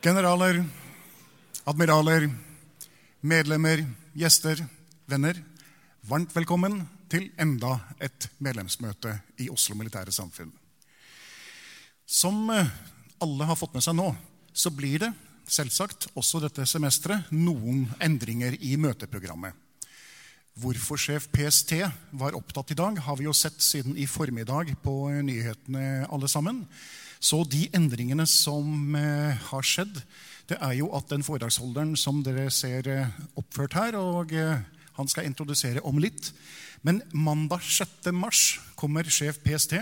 Generaler, admiraler, medlemmer, gjester, venner. Varmt velkommen til enda et medlemsmøte i Oslo Militære Samfunn. Som eh, alle har fått med seg nå, så blir det selvsagt også dette semesteret noen endringer i møteprogrammet. Hvorfor sjef PST var opptatt i dag, har vi jo sett siden i formiddag på nyhetene alle sammen. Så de endringene som eh, har skjedd, det er jo at den foredragsholderen som dere ser eh, oppført her, og eh, han skal introdusere om litt. Men mandag 6. mars kommer sjef PST.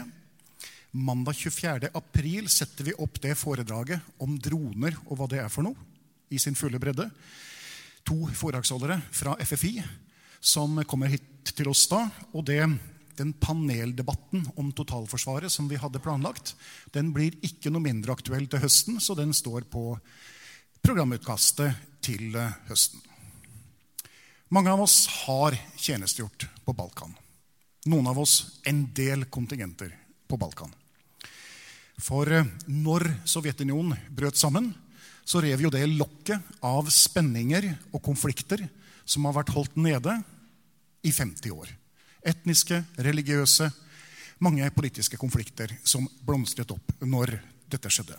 Mandag 24. april setter vi opp det foredraget om droner og hva det er for noe, i sin fulle bredde. To foredragsholdere fra FFI som kommer hit til oss da. Og det, den paneldebatten om totalforsvaret som vi hadde planlagt, den blir ikke noe mindre aktuell til høsten, så den står på programutkastet til eh, høsten. Mange av oss har tjenestegjort på Balkan. Noen av oss en del kontingenter på Balkan. For eh, når Sovjetunionen brøt sammen, så rev jo det lokket av spenninger og konflikter som har vært holdt nede i 50 år. Etniske, religiøse, mange politiske konflikter som blomstret opp når dette skjedde.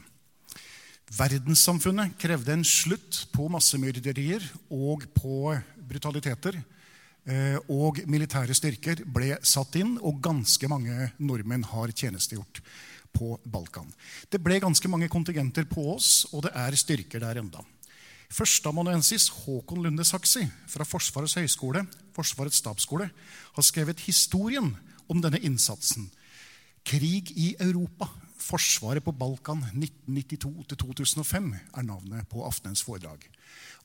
Verdenssamfunnet krevde en slutt på massemyrderier og på brutaliteter. Eh, og militære styrker ble satt inn, og ganske mange nordmenn har tjenestegjort på Balkan. Det ble ganske mange kontingenter på oss, og det er styrker der enda. Førsteamanuensis Håkon Lunde Saksi fra Forsvarets høgskole, Forsvarets stabsskole, har skrevet historien om denne innsatsen. Krig i Europa. Forsvaret på Balkan 1992-2005 er navnet på aftenens foredrag.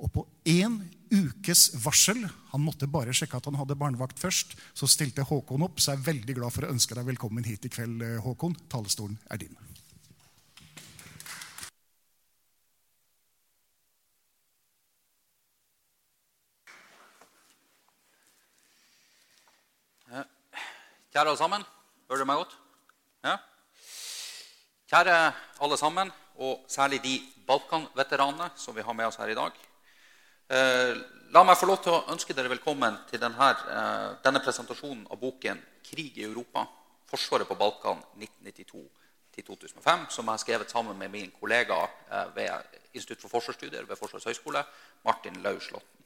Og på én ukes varsel Han måtte bare sjekke at han hadde barnevakt først. Så stilte Håkon opp, så jeg er veldig glad for å ønske deg velkommen hit i kveld, eh, Håkon. Talestolen er din. Kjære alle sammen. Hører du meg godt? Ja? Kjære alle sammen, og særlig de Balkan-veteranene som vi har med oss her i dag. Eh, la meg få lov til å ønske dere velkommen til denne, eh, denne presentasjonen av boken 'Krig i Europa. Forsvaret på Balkan 1992-2005', som jeg har skrevet sammen med min kollega eh, ved Institutt for forsvarsstudier ved Forsvarets høgskole, Martin Lauslåtten.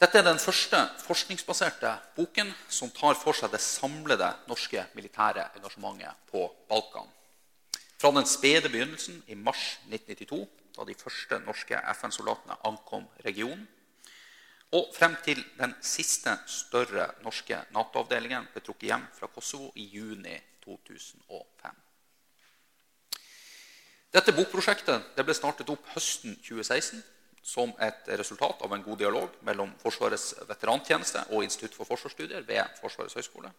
Dette er den første forskningsbaserte boken som tar for seg det samlede norske militære engasjementet på Balkan. Fra den spede begynnelsen i mars 1992, da de første norske FN-soldatene ankom regionen, og frem til den siste større norske Nato-avdelingen ble trukket hjem fra Kosovo i juni 2005. Dette bokprosjektet ble startet opp høsten 2016 som et resultat av en god dialog mellom Forsvarets veterantjeneste og Institutt for forsvarsstudier ved Forsvarets høgskole.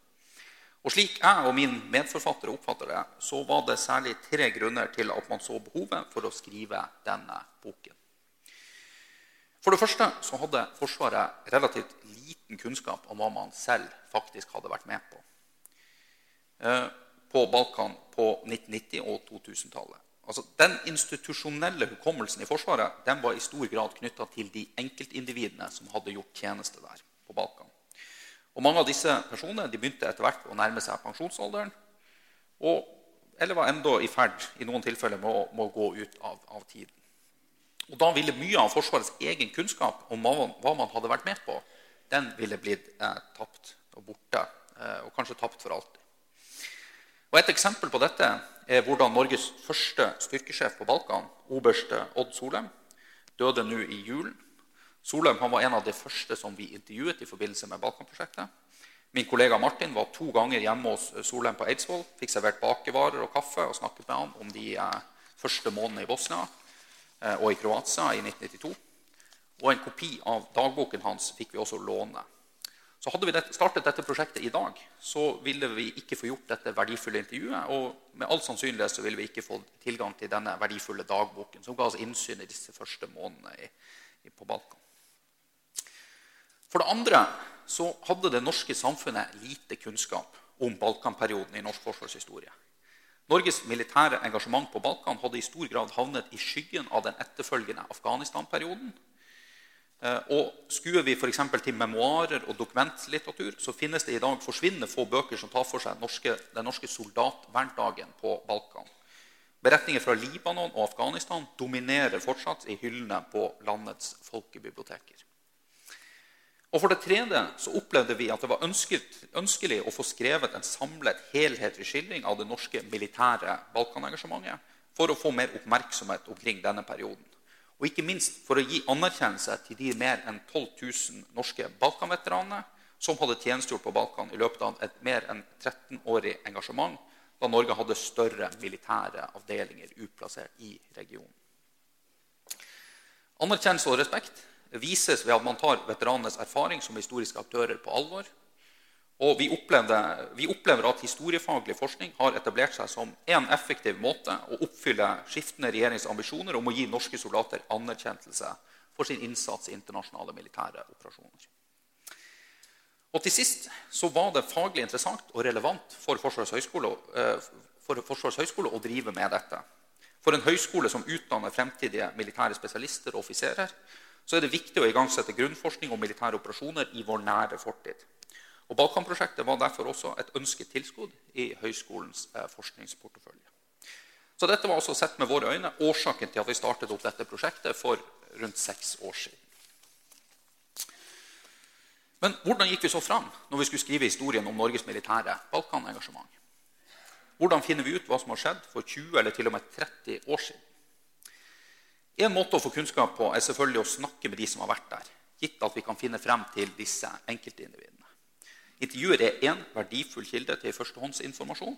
Og Slik jeg og min medforfatter oppfatter det, så var det særlig tre grunner til at man så behovet for å skrive denne boken. For det første så hadde Forsvaret relativt liten kunnskap om hva man selv faktisk hadde vært med på eh, på Balkan på 1990- og 2000-tallet. Altså, Den institusjonelle hukommelsen i Forsvaret den var i stor grad knytta til de enkeltindividene som hadde gjort tjeneste der på Balkan. Og Mange av disse personene de begynte etter hvert å nærme seg pensjonsalderen. Og, eller var enda i ferd i noen tilfeller med å, med å gå ut av, av, tiden. Og Da ville mye av Forsvarets egen kunnskap om hva, man hadde vært med på, den ville blitt eh, tapt og borte. Eh, og kanskje tapt for alltid. Og Et eksempel på dette er hvordan Norges første styrkesjef på Balkan, oberste Odd Solheim, døde nå i julen. Solheim var en av de første som vi intervjuet i forbindelse med Balkanprosjektet. Min kollega Martin var to ganger hjemme hos Solheim på Eidsvoll. Fikk servert bakevarer og kaffe og snakket med ham om de eh, første månedene i Bosnia eh, og i Kroatia i 1992. Og en kopi av dagboken hans fikk vi også låne. Så Hadde vi startet dette prosjektet i dag, så ville vi ikke få gjort dette verdifulle intervjuet. Og med all sannsynlighet så ville vi ikke fått tilgang til denne verdifulle dagboken, som ga oss innsyn i disse første månedene i, i, på Balkan. For det andre så hadde det norske samfunnet lite kunnskap om Balkanperioden i norsk forsvarshistorie. Norges militære engasjement på Balkan hadde i stor grad havnet i skyggen av den etterfølgende Afghanistan-perioden. Eh, og Skuer vi f.eks. til memoarer og dokumentlitteratur, så finnes det i dag forsvinnende få bøker som tar for seg norske, den norske soldatverndagen på Balkan. Beretninger fra Libanon og Afghanistan dominerer fortsatt i hyllene på landets folkebiblioteker. Og For det tredje så opplevde vi at det var ønskelig å få skrevet en samlet, helhetlig skildring av det norske militære Balkanengasjementet for å få mer oppmerksomhet omkring denne perioden. Og ikke minst for å gi anerkjennelse til de mer enn 12 000 norske Balkan-veteranene som hadde tjenestegjort på Balkan i løpet av et mer enn 13-årig engasjement, da Norge hadde større militære avdelinger utplassert i regionen. Anerkjennelse og respekt vises ved at man tar veteranenes erfaring som historiske aktører på alvor. Og vi, vi opplever at historiefaglig forskning har etablert seg som en effektiv måte å oppfylle skiftende regjerings ambisjoner om å gi norske soldater anerkjennelse for sin innsats i internasjonale militære operasjoner. Og til sist så var det faglig interessant og relevant for Forsvarets høgskole, eh, for Forsvarets høgskole å drive med dette. For en høyskole som utdanner fremtidige militære spesialister og offiserer, så er det viktig å igangsette grunnforskning om militære operasjoner i vår nære fortid. Og Balkan-prosjektet var derfor også et ønsket tilskudd i høyskolens eh, forskningsportefølje. Så dette var også sett med våre øyne årsaken til at vi startet opp dette prosjektet for rundt seks år siden. Men hvordan gikk vi så fram når vi skulle skrive historien om Norges militære Balkan-engasjement? Hvordan finner vi ut hva som har skjedd for 20 eller til og med 30 år siden? En måte å få kunnskap på er selvfølgelig å snakke med de som har vært der, gitt at vi kan finne frem til disse enkeltindividene. Intervjuer er én verdifull kilde til førstehåndsinformasjon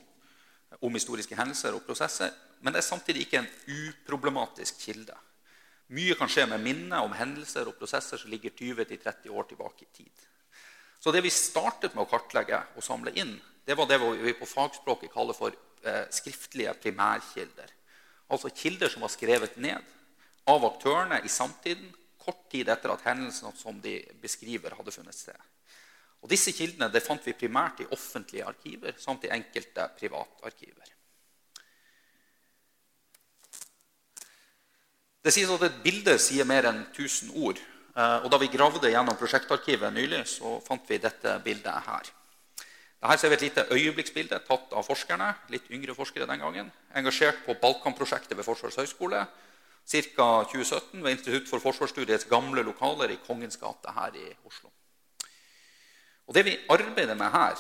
om historiske hendelser og prosesser, men det er samtidig ikke en uproblematisk kilde. Mye kan skje med minner om hendelser og prosesser som ligger 20-30 år tilbake i tid. Så det vi startet med å kartlegge og samle inn, det var det vi på fagspråket kaller for eh, skriftlige primærkilder. Altså kilder som var skrevet ned av aktørene i samtiden kort tid etter at hendelsene som de beskriver, hadde funnet sted. Og Disse kildene det fant vi primært i offentlige arkiver samt i enkelte privatarkiver. Det sies at et bilde sier mer enn 1000 ord. Eh, og Da vi gravde gjennom prosjektarkivet nylig, så fant vi dette bildet her. Her ser vi et lite øyeblikksbilde tatt av forskerne, litt yngre forskere den gangen, engasjert på Balkanprosjektet ved Forsvarets høgskole ca. 2017 ved Institutt for forsvarsstudiets gamle lokaler i Kongens gate her i Oslo. Og Det vi arbeider med her,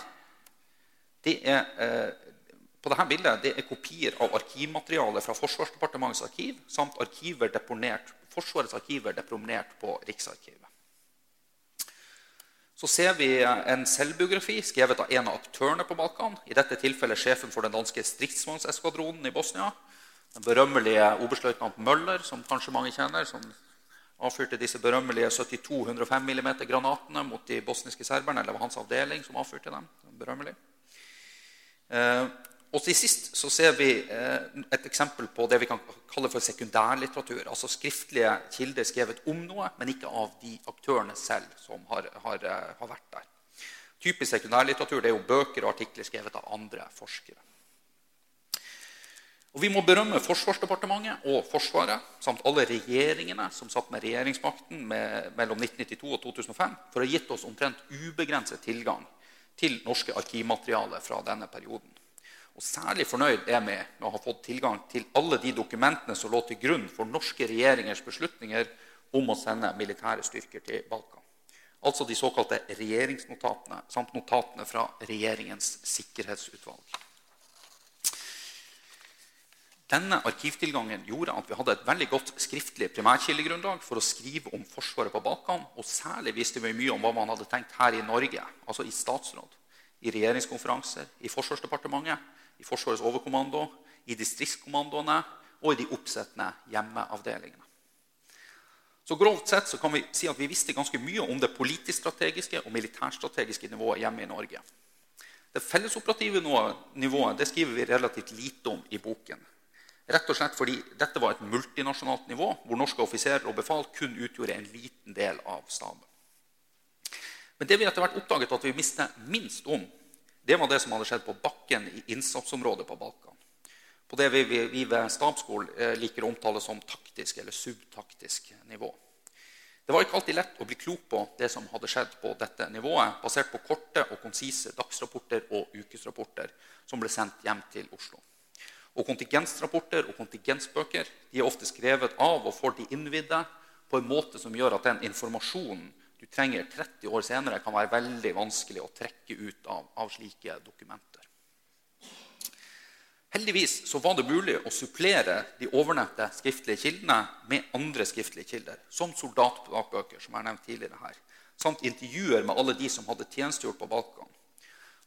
det er, eh, på dette bildet, det er kopier av arkivmateriale fra Forsvarsdepartementets arkiv samt arkiver deponert, Forsvarets arkiver deponert på Riksarkivet. Så ser vi en selvbiografi skrevet av en av aktørene på Balkan. I dette tilfellet sjefen for den danske stridsvognseskvadronen i Bosnia. Den berømmelige oberstløytnant Møller, som kanskje mange kjenner, som avfyrte disse berømmelige 72 105 mm-granatene mot de bosniske serberne. Eller det var hans avdeling som avfyrte dem. berømmelig. Eh, og til sist så ser vi eh, et eksempel på det vi kan kalle for sekundærlitteratur. Altså skriftlige kilder skrevet om noe, men ikke av de aktørene selv som har, har, eh, har vært der. Typisk sekundærlitteratur er jo bøker og artikler skrevet av andre forskere. Og Vi må berømme Forsvarsdepartementet og Forsvaret samt alle regjeringene som satt med regjeringsmakten med, mellom 1992 og 2005 for å ha gitt oss omtrent ubegrenset tilgang til norske arkivmateriale fra denne perioden. Og Særlig fornøyd er vi med å ha fått tilgang til alle de dokumentene som lå til grunn for norske regjeringers beslutninger om å sende militære styrker til Balkan. Altså de såkalte regjeringsnotatene samt notatene fra Regjeringens sikkerhetsutvalg. Denne arkivtilgangen gjorde at vi hadde et veldig godt skriftlig primærkildegrunnlag for å skrive om Forsvaret på Balkan, og særlig visste vi mye om hva man hadde tenkt her i Norge, altså i statsråd, i regjeringskonferanser, i Forsvarsdepartementet, i Forsvarets overkommando, i distriktskommandoene og i de oppsettende hjemmeavdelingene. Så Grovt sett så kan vi si at vi visste ganske mye om det politisk-strategiske og militærstrategiske nivået hjemme i Norge. Det fellesoperative nivået det skriver vi relativt lite om i boken. Rett og slett fordi dette var et multinasjonalt nivå hvor norske offiserer og befal kun utgjorde en liten del av staben. Men det vi etter hvert oppdaget at vi mistet minst om, det var det som hadde skjedd på bakken i innsatsområdet på Balkan. på det vi, vi ved stabsskolen eh, liker å omtale som taktisk eller subtaktisk nivå. Det var ikke alltid lett å bli klok på det som hadde skjedd på dette nivået, basert på korte og konsise dagsrapporter og ukesrapporter som ble sendt hjem til Oslo. Og Kontingensrapporter og kontingensbøker de er ofte skrevet av og for de innvidde på en måte som gjør at den informasjonen du trenger 30 år senere, kan være veldig vanskelig å trekke ut av, av slike dokumenter. Heldigvis så var det mulig å supplere de overnevnte skriftlige kildene med andre skriftlige kilder, som soldatbøker, som jeg har nevnt tidligere her, samt intervjuer med alle de som hadde tjenestegjort på Balkan.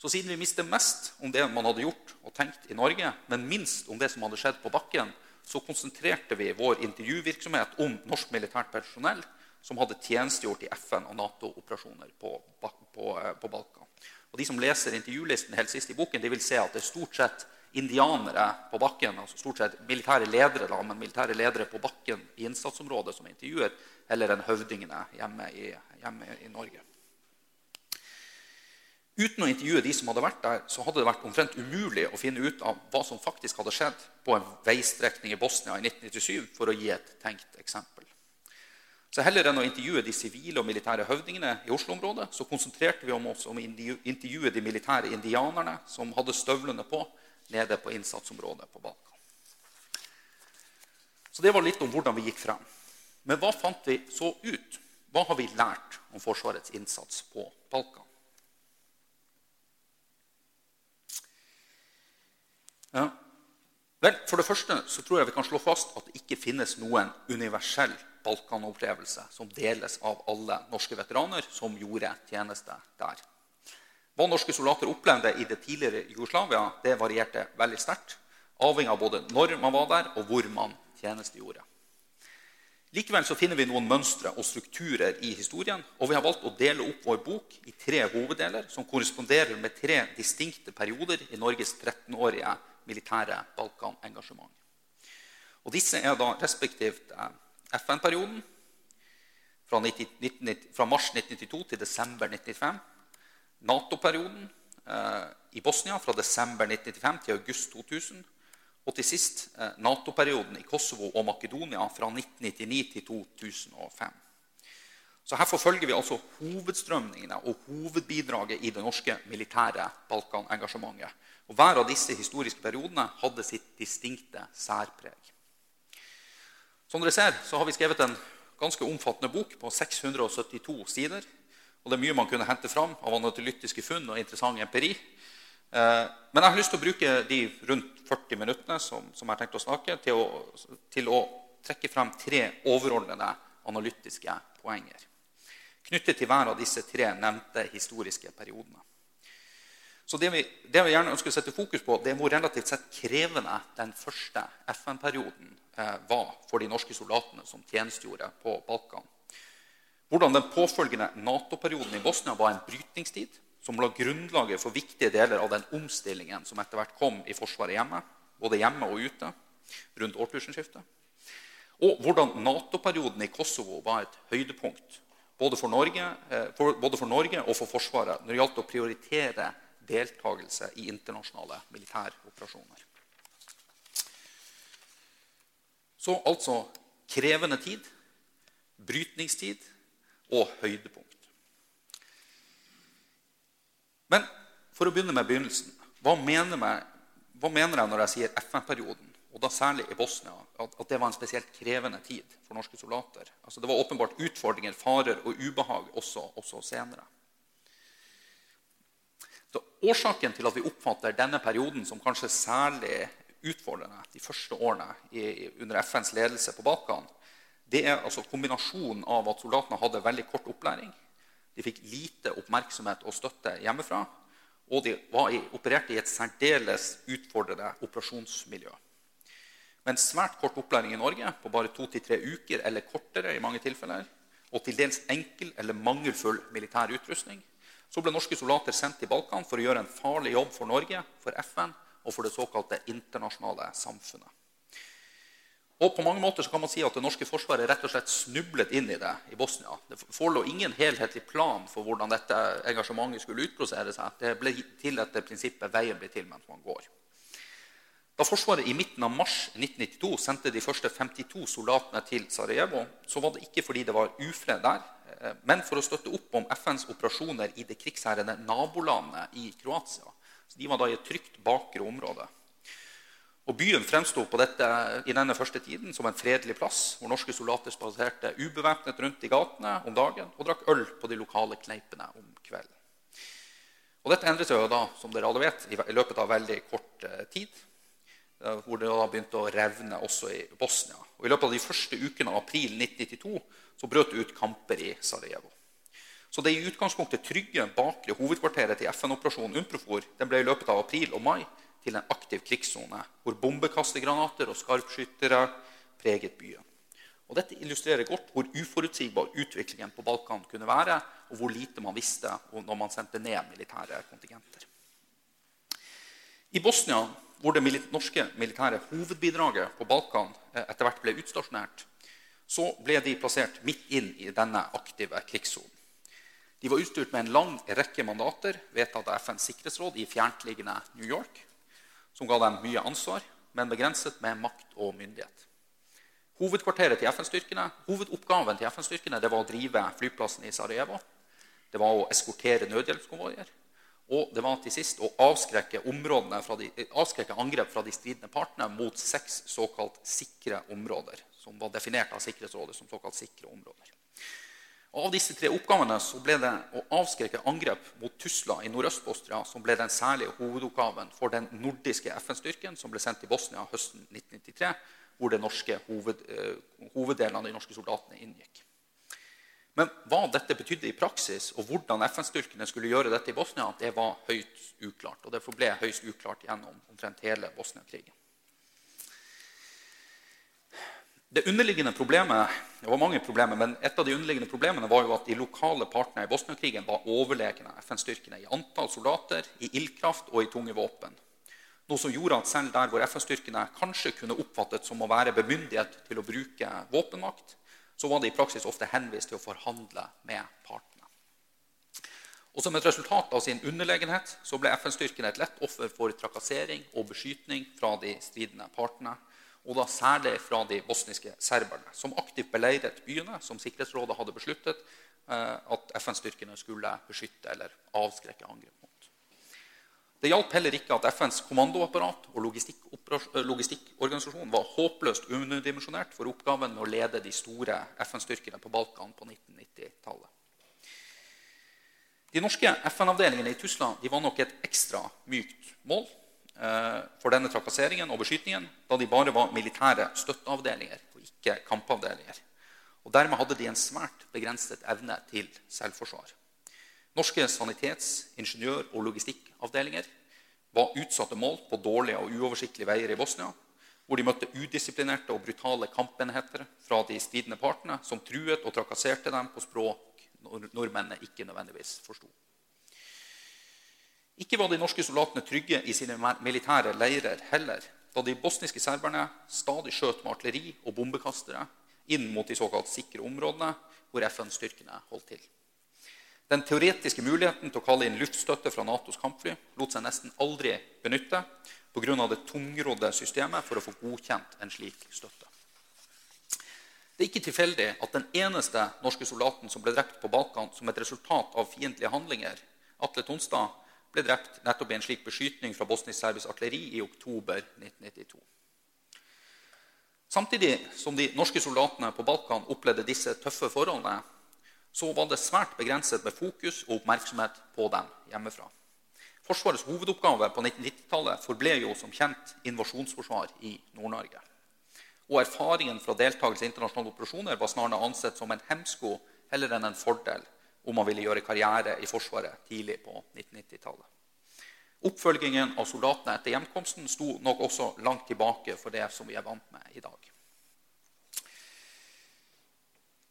Så siden vi visste mest om det man hadde gjort og tenkt i Norge, men minst om det som hadde skjedd på bakken, så konsentrerte vi vår intervjuvirksomhet om norsk militært personell som hadde tjenestegjort i FN- og Nato-operasjoner på, på, eh, på, Balkan. Og De som leser intervjulisten helt sist i boken, de vil se at det er stort sett indianere på bakken, altså stort sett militære ledere, da, men militære ledere på bakken i innsatsområdet som intervjuer, heller enn høvdingene hjemme i, hjemme i Norge. Uten å intervjue de som hadde vært der, så hadde det vært omtrent umulig å finne ut av hva som faktisk hadde skjedd på en veistrekning i Bosnia i 1997, for å gi et tenkt eksempel. Så Heller enn å intervjue de sivile og militære høvdingene i Oslo-området, så konsentrerte vi oss om å intervjue de militære indianerne som hadde støvlene på nede på innsatsområdet på Balkan. Så Det var litt om hvordan vi gikk frem. Men hva fant vi så ut? Hva har vi lært om Forsvarets innsats på Balkan? Ja. Vel, For det første så tror jeg vi kan slå fast at det ikke finnes noen universell Balkan-opplevelse som deles av alle norske veteraner som gjorde tjeneste der. Hva norske soldater opplevde i det tidligere Jugoslavia, det varierte veldig sterkt, avhengig av både når man var der, og hvor man tjenestegjorde. Likevel så finner vi noen mønstre og strukturer i historien, og vi har valgt å dele opp vår bok i tre hoveddeler som korresponderer med tre distinkte perioder i Norges 13-årige militære Balkan-engasjement. Og Disse er da respektivt eh, FN-perioden fra, fra, mars 1992 til desember 1995. Nato-perioden eh, i Bosnia fra desember 1995 til august 2000. Og til sist eh, Nato-perioden i Kosovo og Makedonia fra 1999 til 2005. Så Her forfølger vi altså hovedstrømningene og hovedbidraget i det norske militære Balkan-engasjementet. Og Hver av disse historiske periodene hadde sitt distinkte særpreg. Som dere ser, så har vi skrevet en ganske omfattende bok på 672 sider. Og det er mye man kunne hente fram av analytiske funn og interessant empiri. Eh, men jeg har lyst til å bruke de rundt 40 minuttene som, som jeg har tenkt å snakke, til å, til å trekke frem tre overordnede analytiske poenger knyttet til hver av disse tre nevnte historiske periodene. Så det vi, det vi, gjerne ønsker å sette fokus på, det er hvor relativt sett krevende den første FN-perioden eh, var for de norske soldatene som tjenestegjorde på Balkan. Hvordan den påfølgende Nato-perioden i Bosnia var en brytningstid som la grunnlaget for viktige deler av den omstillingen som etter hvert kom i Forsvaret hjemme, både hjemme og ute, rundt årtusenskiftet. Og hvordan Nato-perioden i Kosovo var et høydepunkt både for, Norge, eh, både for Norge og for Forsvaret når det gjaldt å prioritere deltakelse i internasjonale militæroperasjoner. Så altså krevende tid, brytningstid og høydepunkt. Men for å begynne med begynnelsen hva mener, jeg, hva mener jeg når jeg sier FN-perioden, og da særlig i Bosnia, at, det var en spesielt krevende tid for norske soldater? Altså, det var åpenbart utfordringer, farer og ubehag også, også senere. Så årsaken til at vi oppfatter denne perioden som kanskje særlig utfordrende, de første årene i, under FNs ledelse på Balkan, det er altså kombinasjonen av at soldatene hadde veldig kort opplæring. De fikk lite oppmerksomhet og støtte hjemmefra. Og de i, opererte i et særdeles utfordrende operasjonsmiljø. Med en svært kort opplæring i Norge, på bare to til tre uker eller kortere, i mange tilfeller, og til dels enkel eller mangelfull militær utrustning, så ble norske soldater sendt til Balkan for å gjøre en farlig jobb for Norge, for FN og for det såkalte internasjonale samfunnet. Og på mange måter så kan man si at Det norske forsvaret rett og slett snublet inn i det i Bosnia. Det forelå ingen helhetlig plan for hvordan dette engasjementet skulle utprosere seg. Det ble til etter prinsippet 'veien blir til mens man går'. Da Forsvaret i midten av mars 1992 sendte de første 52 soldatene til Sarajevo, så var det ikke fordi det var ufred der, men for å støtte opp om FNs operasjoner i det krigsherrende nabolandet i Kroatia. Så De var da i et trygt bakre område. Og Byen fremsto i denne første tiden som en fredelig plass, hvor norske soldater spaserte ubevæpnet rundt i gatene om dagen og drakk øl på de lokale kneipene om kvelden. Og Dette endret seg jo da, som dere alle vet, i løpet av veldig kort eh, tid. Hvor det da begynte å revne også i Bosnia. Og I løpet av de første ukene av april 1992 så brøt det ut kamper i Sarajevo. Så det i utgangspunktet trygge bakre hovedkvarteret til FN-operasjonen UNPROFOR den ble i løpet av april og mai til en aktiv krigssone, hvor bombekastegranater og skarpskyttere preget byen. Og Dette illustrerer godt hvor uforutsigbar utviklingen på Balkan kunne være, og hvor lite man visste når man sendte ned militære kontingenter. I Bosnia hvor det norske militære hovedbidraget på Balkan eh, etter hvert ble utstasjonert, så ble de plassert midt inn i denne aktive krigssonen. De var utstyrt med en lang rekke mandater vedtatt av FNs sikkerhetsråd i fjerntliggende New York, som ga dem mye ansvar, men begrenset med makt og myndighet. Hovedkvarteret til FN-styrkene, Hovedoppgaven til FN-styrkene var å drive flyplassen i Sarajevo. Det var å eskortere nødhjelpskonvoier. Og det var til sist å avskrekke, de, avskrekke, angrep fra de stridende partene mot seks såkalt sikre områder, som var definert av Sikkerhetsrådet som såkalt sikre områder. Og av disse tre oppgavene så ble det å avskrekke angrep mot Tusla i Nordøst-Bosnia som ble den særlige hovedoppgaven for den nordiske FN-styrken som ble sendt til Bosnia høsten 1993, hvor norske, hoved, uh, hoveddelen av de norske soldatene inngikk. Men hva dette betydde i praksis, og hvordan FN-styrkene skulle gjøre dette i Bosnia, det var høyt uklart. Og det forble høyst uklart gjennom omtrent hele Bosnia-krigen. Det underliggende problemet, det var mange problemer, men Et av de underliggende problemene var jo at de lokale partene i Bosnia-krigen var overlegne FN-styrkene i antall soldater, i ildkraft og i tunge våpen. Noe som gjorde at selv der hvor FN-styrkene kanskje kunne oppfattet som å være bemyndiget til å bruke våpenmakt, så var de i praksis ofte henvist til å forhandle med partene. Og Som et resultat av sin underlegenhet så ble FN-styrkene et lett offer for trakassering og beskytning fra de stridende partene, og da særlig fra de bosniske serberne, som aktivt beleiret byene som Sikkerhetsrådet hadde besluttet eh, at FN-styrkene skulle beskytte eller avskrekke angrep. Det hjalp heller ikke at FNs kommandoapparat og logistikkorganisasjon var håpløst underdimensjonert for oppgaven med å lede de store FN-styrkene på Balkan på 1990-tallet. De norske FN-avdelingene i Tyskland var nok et ekstra mykt mål eh, for denne trakasseringen og beskytningen, da de bare var militære støtteavdelinger og ikke kampavdelinger. Og Dermed hadde de en svært begrenset evne til selvforsvar. Norske sanitets-, ingeniør- og logistikkavdelinger var utsatte mål på dårlige og uoversiktlige veier i Bosnia, hvor de møtte udisiplinerte og brutale kampenheter fra de stridende partene, som truet og trakasserte dem på språk nordmennene ikke nødvendigvis forsto. Ikke var de norske soldatene trygge i sine militære leirer heller, da de bosniske serberne stadig skjøt med artilleri og bombekastere inn mot de såkalt sikre områdene hvor FN-styrkene holdt til. Den teoretiske muligheten til å kalle inn luftstøtte fra Natos kampfly lot seg nesten aldri benytte pga. det tungrodde systemet for å få godkjent en slik støtte. Det er ikke tilfeldig at den eneste norske soldaten som ble drept på Balkan som et resultat av fiendtlige handlinger, Atle Tonstad, ble drept nettopp i en slik beskytning fra bosnisk-serbisk artilleri i oktober 1992. Samtidig som de norske soldatene på Balkan opplevde disse tøffe forholdene, så var det svært begrenset med fokus og oppmerksomhet på dem hjemmefra. Forsvarets hovedoppgave på 1990-tallet forble jo som kjent invasjonsforsvar i Nord-Norge. Og erfaringen fra deltakelse i internasjonale operasjoner var snarere ansett som en hemsko heller enn en fordel om man ville gjøre karriere i Forsvaret tidlig på 1990-tallet. Oppfølgingen av soldatene etter hjemkomsten sto nok også langt tilbake for det som vi er vant med i dag.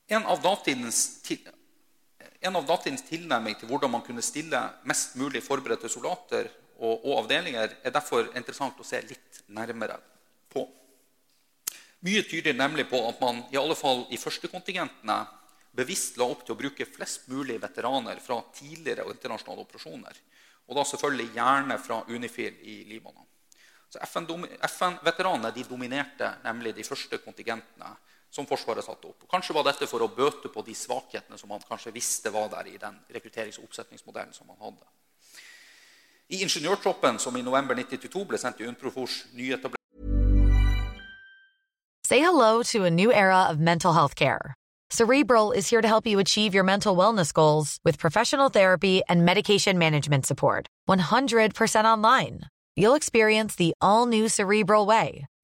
En av, datidens, en av datidens tilnærming til hvordan man kunne stille mest mulig forberedte soldater og, og, avdelinger, er derfor interessant å se litt nærmere på. Mye tyder nemlig på at man i alle fall i førstekontingentene bevisst la opp til å bruke flest mulig veteraner fra tidligere internasjonale operasjoner. Og da selvfølgelig gjerne fra Unifil i Libanon. Så FN-veteranene FN dominerte nemlig de første kontingentene som Forsvaret satte opp. Kanskje var dette for å bøte på de svakhetene som man kanskje visste var der i den rekrutterings- og oppsetningsmodellen som man hadde. I ingeniørtroppen, som i november 1992 ble sendt i UNPROFORs nyetablerte Say hello to a new era of mental health care. Cerebral is here to help you achieve your mental wellness goals with professional therapy and medication management support. 100% online. You'll experience the all new Cerebral Way,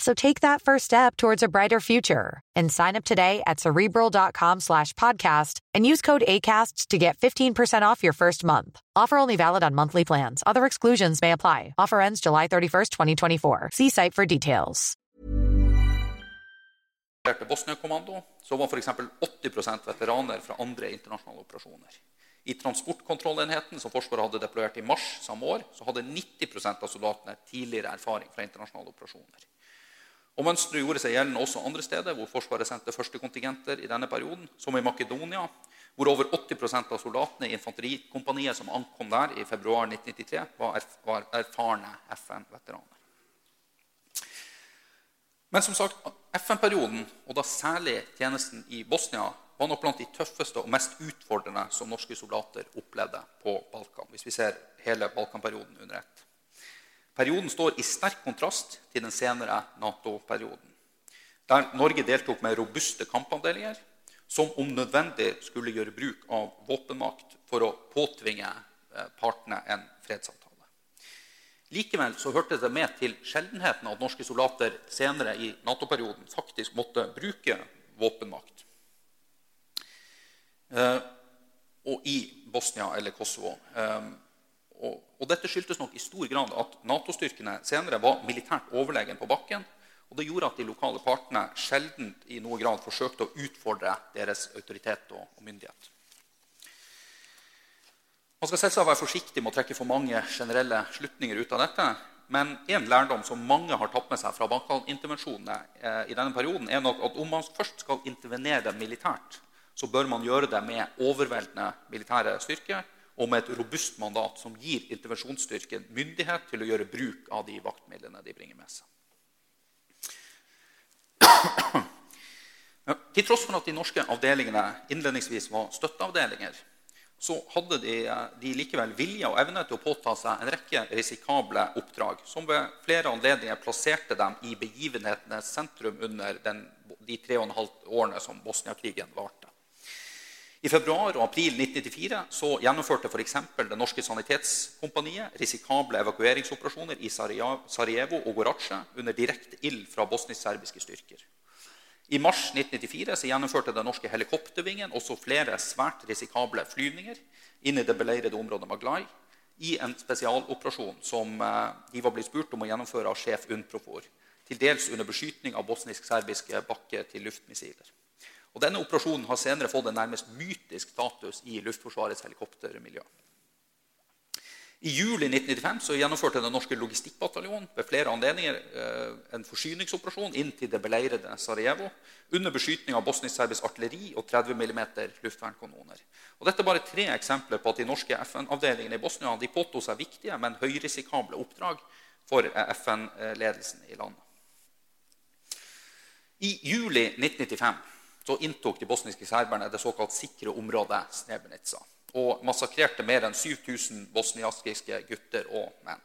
So take that first step towards a brighter future and sign up today at cerebral.com slash podcast and use code ACasts to get 15% off your first month. Offer only valid on monthly plans. Other exclusions may apply. Offer ends July 31st, 2024. See site for details. Bosnia-kommando, så var f.eks. 80 veteraner fra andre internasjonale operasjoner. I transportkontrollenheten som Forsvaret hadde deployert i mars samme år, så hadde 90 av soldatene tidligere erfaring fra internasjonale operasjoner. Og Mønsteret gjorde seg gjeldende også andre steder hvor Forsvaret sendte første kontingenter i denne perioden, som i Makedonia, hvor over 80% av soldatene i infanterikompaniet som ankom der i februar 1993, var, var erfarne FN-veteraner. Men som sagt, FN-perioden, og da særlig tjenesten i Bosnia, var nok blant de tøffeste og mest utfordrende som norske soldater opplevde på Balkan. hvis vi ser hele Balkanperioden under ett. Perioden står i sterk kontrast til den senere Nato-perioden, der Norge deltok med robuste kampavdelinger som om nødvendig skulle gjøre bruk av våpenmakt for å påtvinge eh, partene en fredsavtale. Likevel så hørte det med til sjeldenheten at norske soldater senere i Nato-perioden faktisk måtte bruke våpenmakt. Eh, og i Bosnia eller Kosovo. Og, og, dette skyldtes nok i stor grad at Nato-styrkene senere var militært overlegen på bakken. Og det gjorde at de lokale partene sjelden i noe grad forsøkte å utfordre deres autoritet og, og myndighet. Man skal selvsagt være forsiktig med å trekke for mange generelle slutninger ut av dette. Men en lærdom som mange har tatt med seg fra Balkan-intervensjonene eh, i denne perioden, er nok at om man først skal intervenere militært, så bør man gjøre det med overveldende militære styrker og med et robust mandat som gir intervensjonsstyrken myndighet til å gjøre bruk av de vaktmidlene de bringer med seg. Til tross for at de norske avdelingene innledningsvis var støtteavdelinger, så hadde de, de, likevel vilje og evne til å påta seg en rekke risikable oppdrag, som ved flere anledninger plasserte dem i begivenhetenes sentrum under den, de tre og en halv årene som Bosnia-krigen varte. I februar og april 1994 så gjennomførte f.eks. Det norske sanitetskompaniet risikable evakueringsoperasjoner i Sarajevo og Gorace under direkte ild fra bosnisk-serbiske styrker. I mars 1994 så gjennomførte den norske helikoptervingen også flere svært risikable flyvninger inn i det beleirede området Maglai i en spesialoperasjon som eh, de var blitt spurt om å gjennomføre av sjef UNPROFOR, til dels under beskytning av bosnisk-serbiske bakke til luftmissiler. Og denne Operasjonen har senere fått en nærmest mytisk status i Luftforsvarets helikoptermiljø. I juli 1995 så gjennomførte den norske logistikkbataljonen ved flere anledninger eh, en forsyningsoperasjon inn til det beleirede Sarajevo under beskytning av bosnisk-serbisk artilleri og 30 mm luftvernkanoner. Og dette er bare tre eksempler på at de norske FN-avdelingene i Bosnia de påtok seg viktige, men høyrisikable oppdrag for eh, FN-ledelsen i landet. I juli 1995 så inntok de bosniske serberne det såkalt sikre området Srebrenica og massakrerte mer enn 7000 bosniaskiske gutter og menn.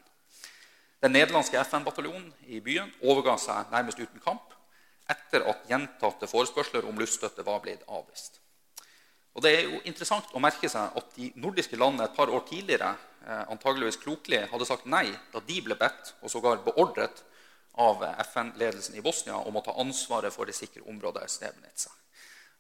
Den nederlandske FN-bataljonen i byen overga seg nærmest uten kamp etter at gjentatte forespørsler om luftstøtte var blitt avvist. Og Det er jo interessant å merke seg at de nordiske landene et par år tidligere eh, antageligvis klokelig hadde sagt nei da de ble bedt og sågar beordret av FN-ledelsen i Bosnia om å ta ansvaret for det sikre området Srebrenica.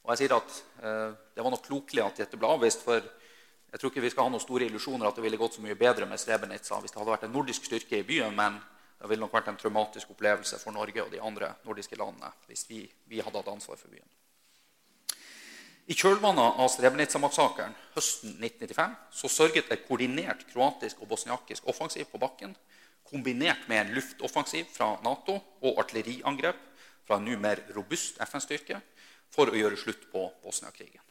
Og jeg sier at eh, Det var nok klokelig at dette ble avvist, for jeg tror ikke vi skal ha noen store illusjoner at det ville gått så mye bedre med Srebrenica hvis det hadde vært en nordisk styrke i byen, men det ville nok vært en traumatisk opplevelse for Norge og de andre nordiske landene hvis vi, vi hadde hatt ansvar for byen. I kjølvannet av Srebrenica-massakren høsten 1995 så sørget et koordinert kroatisk og bosniakisk offensiv på bakken, kombinert med en luftoffensiv fra Nato og artilleriangrep fra en nå mer robust FN-styrke, for å gjøre slutt på Bosnia-krigen.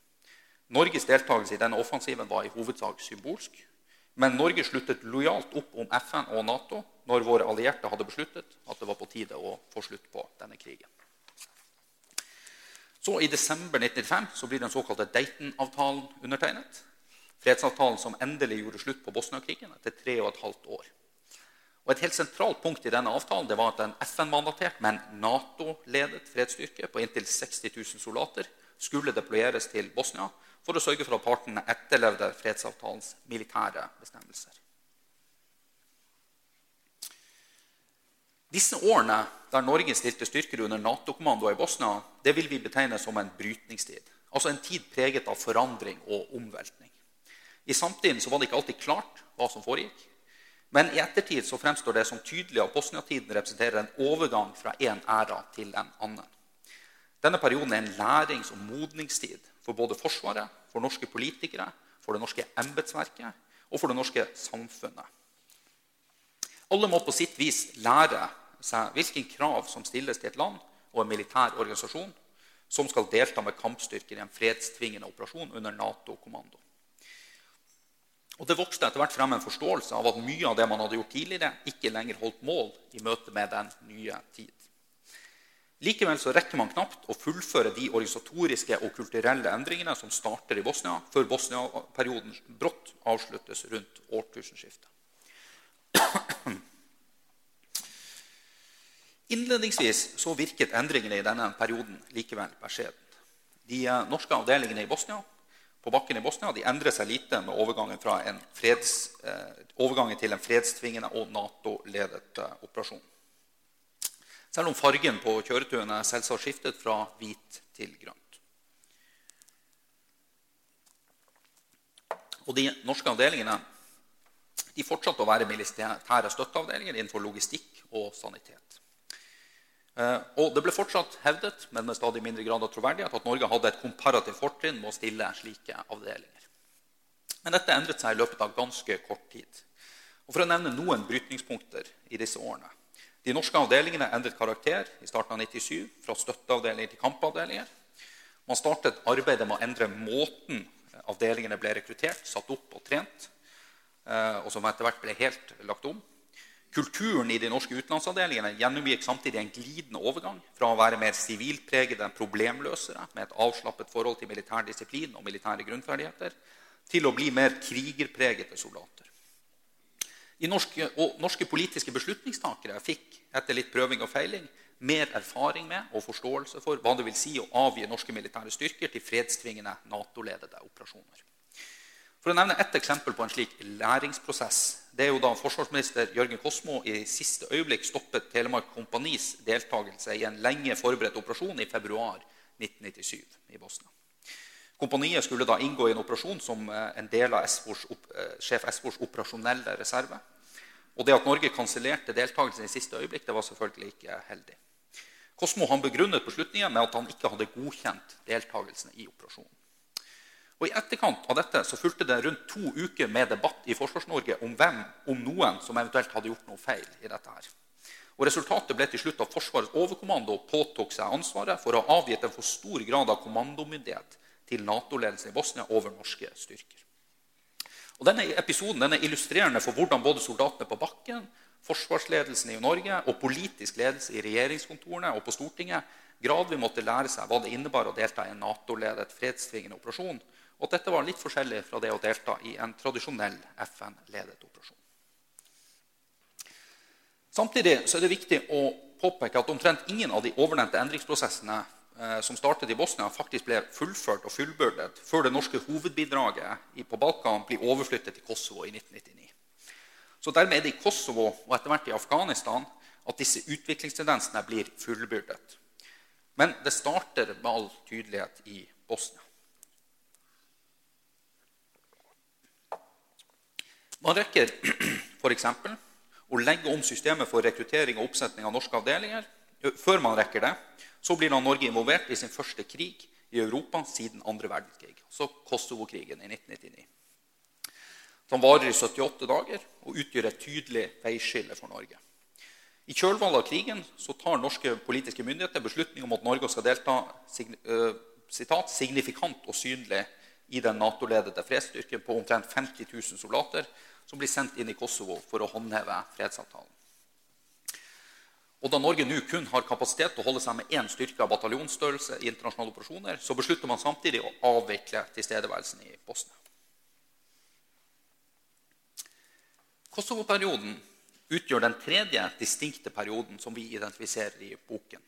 Norges deltakelse i denne offensiven var i hovedsak symbolsk. Men Norge sluttet lojalt opp om FN og Nato når våre allierte hadde besluttet at det var på tide å få slutt på denne krigen. Så I desember 1995 så blir den såkalte Dayton-avtalen undertegnet. Fredsavtalen som endelig gjorde slutt på Bosnia-krigen etter tre og et halvt år. Og Et helt sentralt punkt i denne avtalen det var at en FN-mandatert, men Nato-ledet fredsstyrke på inntil 60 000 soldater skulle deployeres til Bosnia for å sørge for at partene etterlevde fredsavtalens militære bestemmelser. Disse årene der Norge stilte styrker under Nato-kommando i Bosnia, det vil vi betegne som en brytningstid. Altså en tid preget av forandring og omveltning. I samtiden var det ikke alltid klart hva som foregikk. Men i ettertid så fremstår det som tydelig at Bosnia-tiden representerer en overgang fra én æra til en annen. Denne perioden er en lærings- og modningstid for både Forsvaret, for norske politikere, for det norske embetsverket og for det norske samfunnet. Alle må på sitt vis lære seg hvilke krav som stilles til et land og en militær organisasjon som skal delta med kampstyrker i en fredstvingende operasjon under Nato-kommando. Og Det vokste etter hvert frem en forståelse av at mye av det man hadde gjort tidligere, ikke lenger holdt mål i møte med den nye tid. Likevel så rekker man knapt å fullføre de organisatoriske og kulturelle endringene som starter i Bosnia, før Bosnia-perioden brått avsluttes rundt årtusenskiftet. Innledningsvis så virket endringene i denne perioden likevel beskjeden. De eh, norske avdelingene i Bosnia, på bakken i Bosnia de endrer seg lite med overgangen, freds, eh, overgangen til en fredstvingende og Nato-ledet eh, operasjon. Selv om fargen på kjøretøyene selvsagt skiftet fra hvit til grønt. Og De norske avdelingene de fortsatte å være militære støtteavdelinger innenfor logistikk og sanitet. Eh, og Det ble fortsatt hevdet men med stadig mindre grad av troverdighet, at Norge hadde et komparativt fortrinn med å stille slike avdelinger. Men dette endret seg i løpet av ganske kort tid. Og For å nevne noen brytningspunkter i disse årene. De norske avdelingene endret karakter i starten av 97, fra støtteavdelinger til kampavdelinger. Man startet arbeidet med å endre måten avdelingene ble rekruttert, satt opp og trent, eh, og som etter hvert ble helt lagt om. Kulturen i de norske utenlandsavdelingene gjennomgikk samtidig en glidende overgang fra å være mer sivilpregede problemløsere med et avslappet forhold til militær disiplin og militære grunnferdigheter, til å bli mer krigerpregede soldater. Norske, norske politiske beslutningstakere fikk etter litt prøving og feiling mer erfaring med og forståelse for hva det vil si å avgi norske militære styrker til fredstvingende Nato-ledede operasjoner. For å nevne ett eksempel på en slik læringsprosess det er jo da forsvarsminister Jørgen Kosmo i siste øyeblikk stoppet Telemark Kompanis deltakelse i en lenge forberedt operasjon i februar 1997 i Bosnia. Kompaniet skulle da inngå i en operasjon som eh, en del av Espors, eh, sjef Espors operasjonelle reserve. Og det at Norge kansellerte deltakelsen i siste øyeblikk, det var selvfølgelig ikke heldig. Kosmo han begrunnet beslutningen med at han ikke hadde godkjent deltakelsen i operasjonen. Og I etterkant av dette så fulgte det rundt to uker med debatt i Forsvars-Norge om hvem, om noen, som eventuelt hadde gjort noe feil. i dette her. Og Resultatet ble til slutt at Forsvarets overkommando påtok seg ansvaret for å ha avgitt en for stor grad av kommandomyndighet til Nato-ledelsen i Bosnia over norske styrker. Og Denne episoden den er illustrerende for hvordan både soldatene på bakken, forsvarsledelsen i Norge og politisk ledelse i regjeringskontorene og på Stortinget gradvis måtte lære seg hva det innebar å delta i en Nato-ledet fredstvingende operasjon og dette var litt forskjellig fra det å delta i en tradisjonell FN-ledet operasjon. Samtidig er det viktig å påpeke at omtrent ingen av de ovennevnte endringsprosessene eh, som startet i Bosnia, faktisk ble fullført og fullbyrdet før det norske hovedbidraget på Balkan blir overflyttet til Kosovo i 1999. Så Dermed er det i Kosovo og etter hvert i Afghanistan at disse utviklingstendensene blir fullbyrdet. Men det starter med all tydelighet i Bosnia. Man rekker f.eks. å legge om systemet for rekruttering og oppsetning av norske avdelinger. Før man rekker det, så blir da Norge involvert i sin første krig i Europa siden andre verdenskrig, altså Kosovo-krigen i 1999. Som varer i 78 dager og utgjør et tydelig veiskille for Norge. I kjølvannet av krigen tar norske politiske myndigheter beslutning om at Norge skal delta sitat, signifikant og synlig i den Nato-ledede fredsstyrken på omtrent 50 000 soldater som blir sendt inn i Kosovo for å håndheve fredsavtalen. Og Da Norge nå kun har kapasitet til å holde seg med én styrke av bataljonsstørrelse i internasjonale operasjoner, så beslutter man samtidig å avvikle tilstedeværelsen i Bosnia. Kosovo-perioden utgjør den tredje distinkte perioden som vi identifiserer i boken.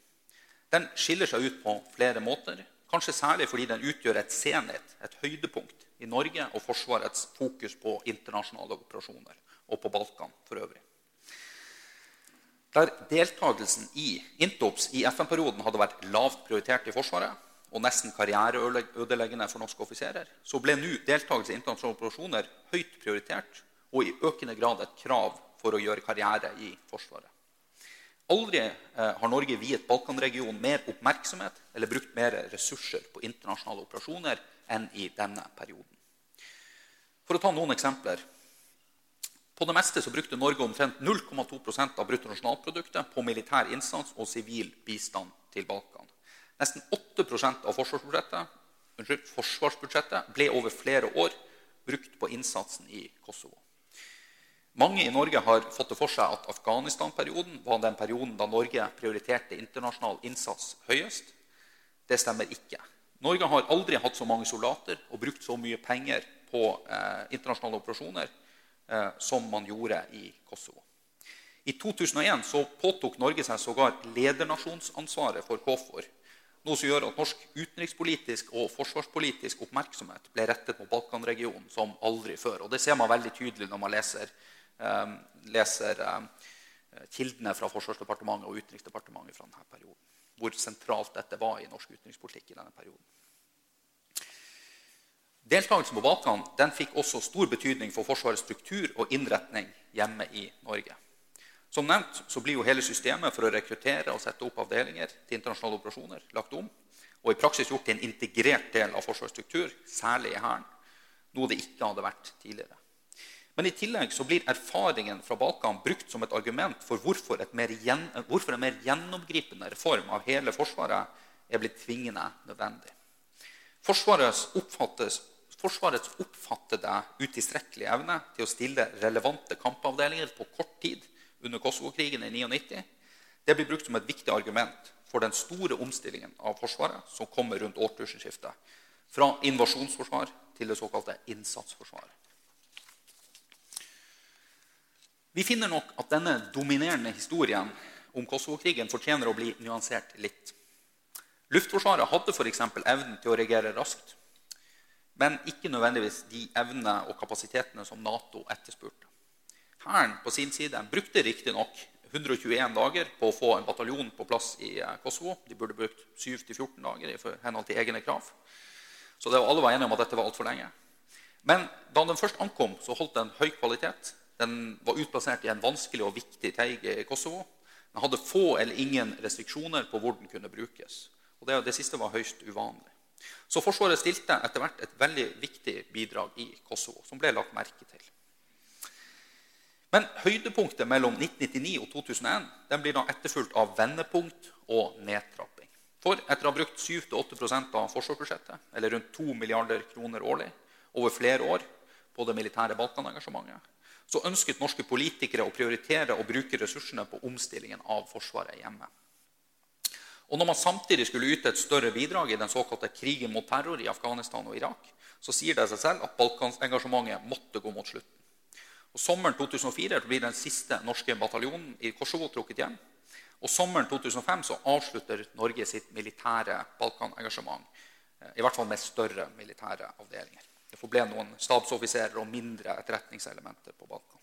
Den skiller seg ut på flere måter, kanskje særlig fordi den utgjør et senhet, et høydepunkt, i Norge og Forsvarets fokus på internasjonale operasjoner og på Balkan for øvrig. Der deltakelsen i Intops i FN-perioden hadde vært lavt prioritert i Forsvaret, og nesten karriereødeleggende for norske offiserer, så ble nå deltakelse i internasjonale operasjoner høyt prioritert og i økende grad et krav for å gjøre karriere i Forsvaret. Aldri eh, har Norge viet Balkanregionen mer oppmerksomhet eller brukt mer ressurser på internasjonale operasjoner enn i denne perioden. For å ta noen eksempler. På det meste så brukte Norge omtrent 0,2% av bruttonasjonalproduktet på militær innsats og sivil bistand til Balkan. Nesten 8% av forsvarsbudsjettet, unnskyld, forsvarsbudsjettet ble over flere år brukt på innsatsen i Kosovo. Mange i Norge har fått det for seg at Afghanistan-perioden var den perioden da Norge prioriterte internasjonal innsats høyest. Det stemmer ikke. Norge har aldri hatt så mange soldater og brukt så mye penger på eh, internasjonale operasjoner eh, som man gjorde i Kosovo. I 2001 så påtok Norge seg sågar ledernasjonsansvaret for KFOR. Noe som gjør at norsk utenrikspolitisk og forsvarspolitisk oppmerksomhet ble rettet mot Balkanregionen som aldri før. Og Det ser man veldig tydelig når man leser eh, leser ehm, kildene fra Forsvarsdepartementet og Utenriksdepartementet fra denne perioden. Hvor sentralt dette var i norsk utenrikspolitikk i denne perioden. Deltakelsen på Balkan den fikk også stor betydning for Forsvarets struktur og innretning hjemme i Norge. Som nevnt så blir jo hele systemet for å rekruttere og sette opp avdelinger til internasjonale operasjoner lagt om, og i praksis gjort til en integrert del av Forsvarets struktur, særlig i Hæren, noe det ikke hadde vært tidligere. Men i tillegg så blir erfaringen fra Balkan brukt som et argument for hvorfor, mer, hvorfor en mer gjennomgripende reform av hele Forsvaret er blitt tvingende nødvendig. Forsvarets, forsvarets oppfattede utilstrekkelige evne til å stille relevante kampavdelinger på kort tid under Kosovo-krigen i 99 det blir brukt som et viktig argument for den store omstillingen av Forsvaret som kommer rundt årtusenskiftet. Fra invasjonsforsvar til det såkalte innsatsforsvaret. Vi finner nok at denne dominerende historien om Kosovo-krigen fortjener å bli nyansert litt. Luftforsvaret hadde f.eks. evnen til å reagere raskt, men ikke nødvendigvis de evnene og kapasitetene som Nato etterspurte. Hæren på sin side brukte riktignok 121 dager på å få en bataljon på plass i eh, Kosovo. De burde brukt 7-14 dager i henhold til egne krav. Så det var alle var enige om at dette var altfor lenge. Men da den først ankom, så holdt den høy kvalitet. Den var utplassert i en vanskelig og viktig teig i Kosovo. Den hadde få eller ingen restriksjoner på hvor den kunne brukes. Og det, det siste var høyst uvanlig. Så Forsvaret stilte etter hvert et veldig viktig bidrag i Kosovo, som ble lagt merke til. Men høydepunktet mellom 1999 og 2001 den blir da etterfulgt av vendepunkt og nedtrapping. For etter å ha brukt 7-8% av forsvarsbudsjettet, eller rundt 2 milliarder kroner årlig, over flere år på det militære Balkan-engasjementet, så ønsket norske politikere å prioritere og bruke ressursene på omstillingen av Forsvaret hjemme. Og Når man samtidig skulle yte et større bidrag i den såkalte krigen mot terror i Afghanistan og Irak, så sier det seg selv at Balkanengasjementet måtte gå mot slutten. Og Sommeren 2004 blir den siste norske bataljonen i Kosovo trukket hjem. Og Sommeren 2005 så avslutter Norge sitt militære Balkanengasjement. Eh, I hvert fall med større militære avdelinger. Det forble noen stabsoffiserer og mindre etterretningselementer på Balkan.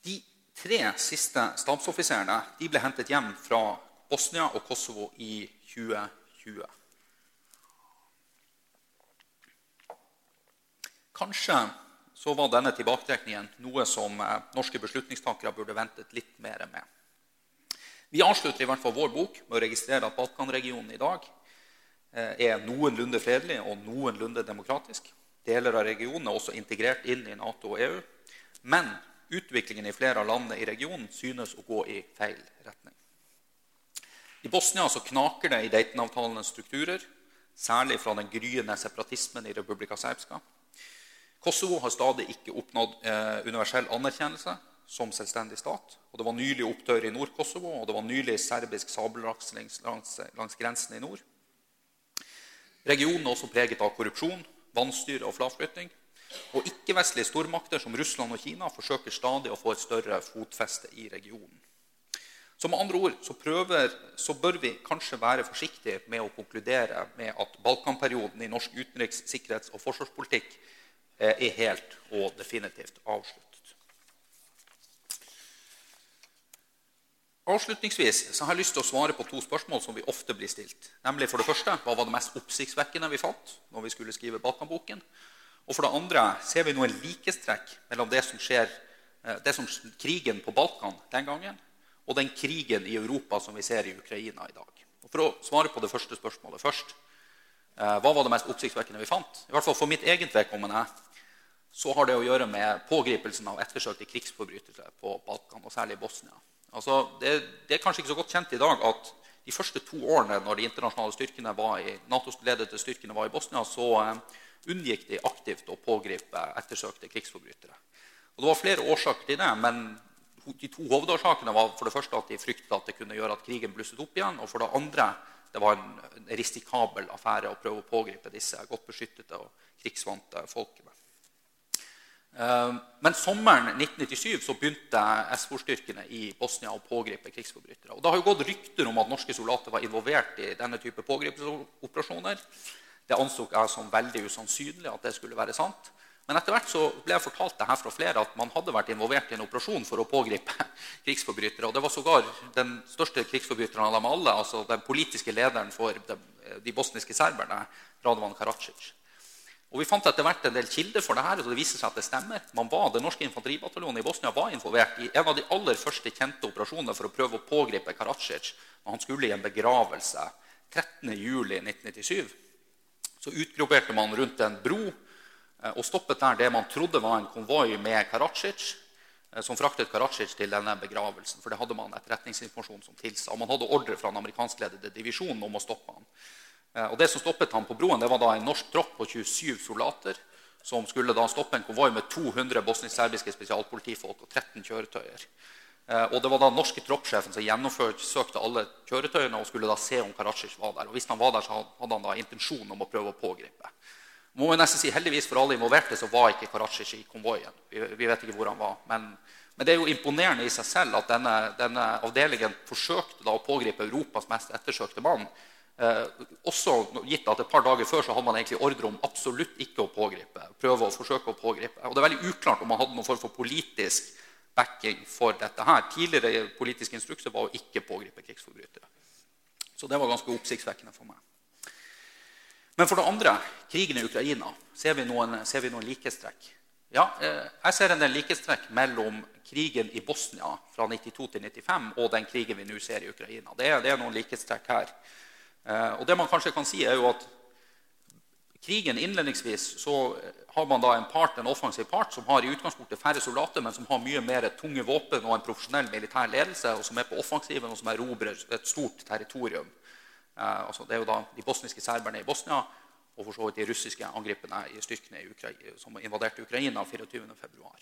De tre siste stabsoffiserene ble hentet hjem fra Bosnia og Kosovo i 2020. Kanskje så var denne tilbaketrekningen noe som eh, norske beslutningstakere burde ventet litt mer med. Vi avslutter i hvert fall vår bok med å registrere at Balkanregionen i dag er noenlunde fredelig og noenlunde demokratisk. Deler av regionen er også integrert inn i Nato og EU. Men utviklingen i flere av landene i regionen synes å gå i feil retning. I Bosnia så knaker det i Dayton-avtalenes strukturer, særlig fra den gryende separatismen i Republika Serbska. Kosovo har stadig ikke oppnådd eh, universell anerkjennelse som selvstendig stat. og Det var nylig opptør i Nord-Kosovo, og det var nylig serbisk sabelraksling langs, langs grensen i nord. Regionen er også preget av korrupsjon, vannstyre og fraflytting. Og ikke-vestlige stormakter som Russland og Kina forsøker stadig å få et større fotfeste i regionen. Så med andre ord så, prøver, så bør vi kanskje være forsiktige med å konkludere med at Balkanperioden i norsk utenriks-, sikkerhets- og forsvarspolitikk eh, er helt og definitivt avsluttet. Avslutningsvis så har jeg lyst til å svare på to spørsmål som vi ofte blir stilt. Nemlig for det første, Hva var det mest oppsiktsvekkende vi fant når vi skulle skrive Balkanboken? Og for det andre, ser vi noen likhetstrekk mellom det som skjer, eh, det som krigen på Balkan den gangen, og den krigen i Europa som vi ser i Ukraina i dag? Og for å svare på det første spørsmålet først eh, Hva var det mest oppsiktsvekkende vi fant? I hvert fall For mitt eget vedkommende så har det å gjøre med pågripelsen av ettersøkte krigsforbrytelser på Balkan, og særlig Bosnia. Altså, det, det, er kanskje ikke så godt kjent i dag at de første to årene når de internasjonale styrkene var i, NATO-ledede styrkene var i Bosnia, så eh, unngikk de aktivt å pågripe ettersøkte krigsforbrytere. Og Det var flere årsaker til det, men de to hovedårsakene var for det første at de fryktet at det kunne gjøre at krigen blusset opp igjen, og for det andre det var en risikabel affære å prøve å pågripe disse godt beskyttede og krigsvante folkene. Eh, men sommeren 1997 så begynte SFOR-styrkene i Bosnia å pågripe krigsforbrytere. Og Det har jo gått rykter om at norske soldater var involvert i denne type pågripelsesoperasjoner. Det anså jeg som veldig usannsynlig at det skulle være sant. Men etter hvert så ble jeg fortalt det her fra flere at man hadde vært involvert i en operasjon for å pågripe krigsforbrytere. Og det var sågar den største krigsforbryteren av dem alle, altså den politiske lederen for de, de bosniske serberne, Radovan Karadzic. Og Vi fant etter hvert en del kilder for det her, og det viser seg at det stemmer. Man var, Det norske infanteribataljonen i Bosnia var involvert i en av de aller første kjente operasjonene for å prøve å pågripe Karadzic når han skulle i en begravelse 13.07.1997 så utgrupperte man rundt en bro eh, og stoppet der det man trodde var en konvoi med Karadzic, eh, som fraktet Karadzic til denne begravelsen. For det hadde man etterretningsinformasjon som tilsa. Man hadde ordre fra den amerikanskledede divisjonen om å stoppe han. Eh, og det som stoppet han på broen, det var da en norsk tropp på 27 soldater som skulle da stoppe en konvoi med 200 bosnisk-serbiske spesialpolitifolk og 13 kjøretøyer. Eh, og Det var da norske troppssjefen som gjennomførte alle kjøretøyene og skulle da se om Karadzic var der. Og Hvis han var der, så hadde han da intensjon om å prøve å pågripe. Må jeg nesten si, Heldigvis for alle involverte så var ikke Karadzic i konvoien. Vi, vi, vet ikke hvor han var. Men, men, det er jo imponerende i seg selv at denne, denne avdelingen forsøkte da å pågripe Europas mest ettersøkte mann. Eh, også gitt at Et par dager før så hadde man egentlig ordre om absolutt ikke å pågripe. prøve å forsøke å pågripe. Og Det er veldig uklart om man hadde noen form for politisk backing for dette her. Tidligere politiske instrukser var å ikke pågripe krigsforbrytere. Så det var ganske oppsiktsvekkende for meg. Men for det andre, krigen i Ukraina. Ser vi noen, ser vi noen likestrekk? Ja, eh, jeg ser en del likestrekk mellom krigen i Bosnia fra 92 til 95 og den krigen vi nå ser i Ukraina. Det det er noen likestrekk her. Eh, og det man kanskje kan si, er jo at krigen innledningsvis så har man da en part, en offensiv part som har i utgangspunktet færre soldater, men som har mye mer tunge våpen og en profesjonell militær ledelse, og som er på offensiven og som erobrer et stort territorium. Eh, altså det er jo da de bosniske serberne i Bosnia og for så vidt de russiske angripene i styrkene i Ukraina, som invaderte Ukraina 24.2.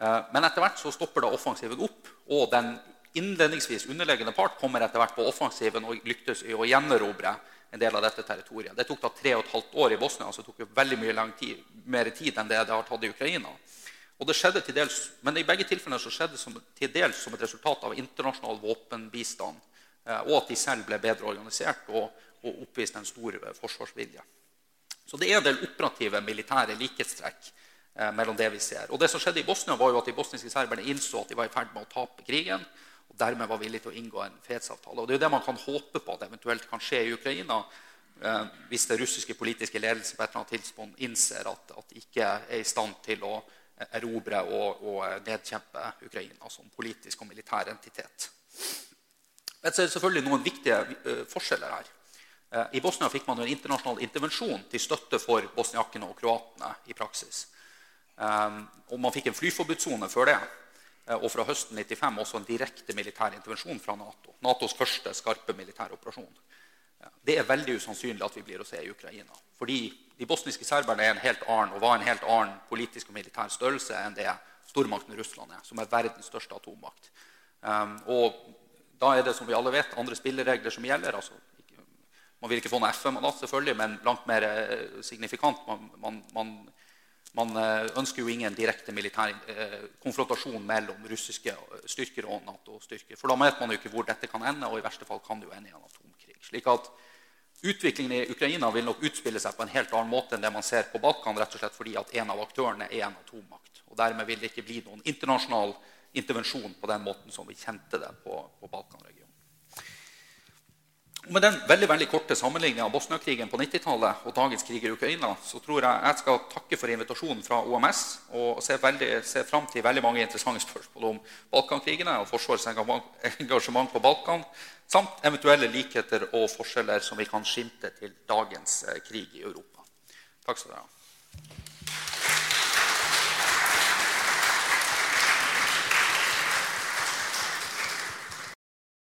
Eh, men etter hvert så stopper da offensiven opp, og den innledningsvis underliggende part kommer etter hvert på offensiven og lyktes i å gjenerobre en del av dette territoriet. Det tok da tre og et halvt år i Bosnia, altså det tok jo veldig mye tid, mer tid enn det det har tatt i Ukraina. Og det skjedde til dels, Men i begge tilfellene så skjedde det til dels som et resultat av internasjonal våpenbistand, eh, og at de selv ble bedre organisert og, og oppviste en stor eh, forsvarsvilje. Så det er en del operative militære likhetstrekk eh, mellom det vi ser. Og det som skjedde i Bosnia, var jo at de bosniske serberne innså at de var i ferd med å tape krigen og dermed var villig til å inngå en fredsavtale. Og Det er jo det man kan håpe på at eventuelt kan skje i Ukraina eh, hvis det russiske politiske ledelsen på et eller annet tidspunkt innser at, de ikke er i stand til å erobre og, og nedkjempe Ukraina som politisk og militær entitet. Men så er det selvfølgelig noen viktige eh, forskjeller her. Eh, I Bosnia fikk man en internasjonal intervensjon til støtte for bosniakene og kroatene i praksis. Eh, og man fikk en flyforbudssone før det. Eh, og fra høsten 95 også en direkte militær intervensjon fra Nato. Natos første skarpe militære operasjon. Det er veldig usannsynlig at vi blir å se i Ukraina. Fordi de bosniske serberne er en helt annen, og var en helt annen politisk og militær størrelse enn det stormakten Russland er, som er verdens største atommakt. Um, og da er det som vi alle vet, andre spilleregler som gjelder. Altså, man vil ikke få noe FN-mandat, selvfølgelig, men langt mer eh, signifikant. Man, man, man man eh, ønsker jo ingen direkte militær eh, konfrontasjon mellom russiske styrker og Nato-styrker. For da vet man jo ikke hvor dette kan ende, og i verste fall kan det jo ende i en atomkrig. Slik at Utviklingen i Ukraina vil nok utspille seg på en helt annen måte enn det man ser på Balkan, rett og slett fordi at en av aktørene er en atommakt. Og Dermed vil det ikke bli noen internasjonal intervensjon på den måten som vi kjente det på, på Balkanregionen. Med den veldig veldig korte sammenligningen av Bosnia-krigen på 90-tallet og dagens krig i Ukraina, så tror jeg jeg skal takke for invitasjonen fra OMS og se, veldig, se fram til veldig mange interessante spørsmål om Balkankrigene og Forsvarets engasjement på Balkan, samt eventuelle likheter og forskjeller som vi kan skimte til dagens eh, krig i Europa. Takk skal dere ha.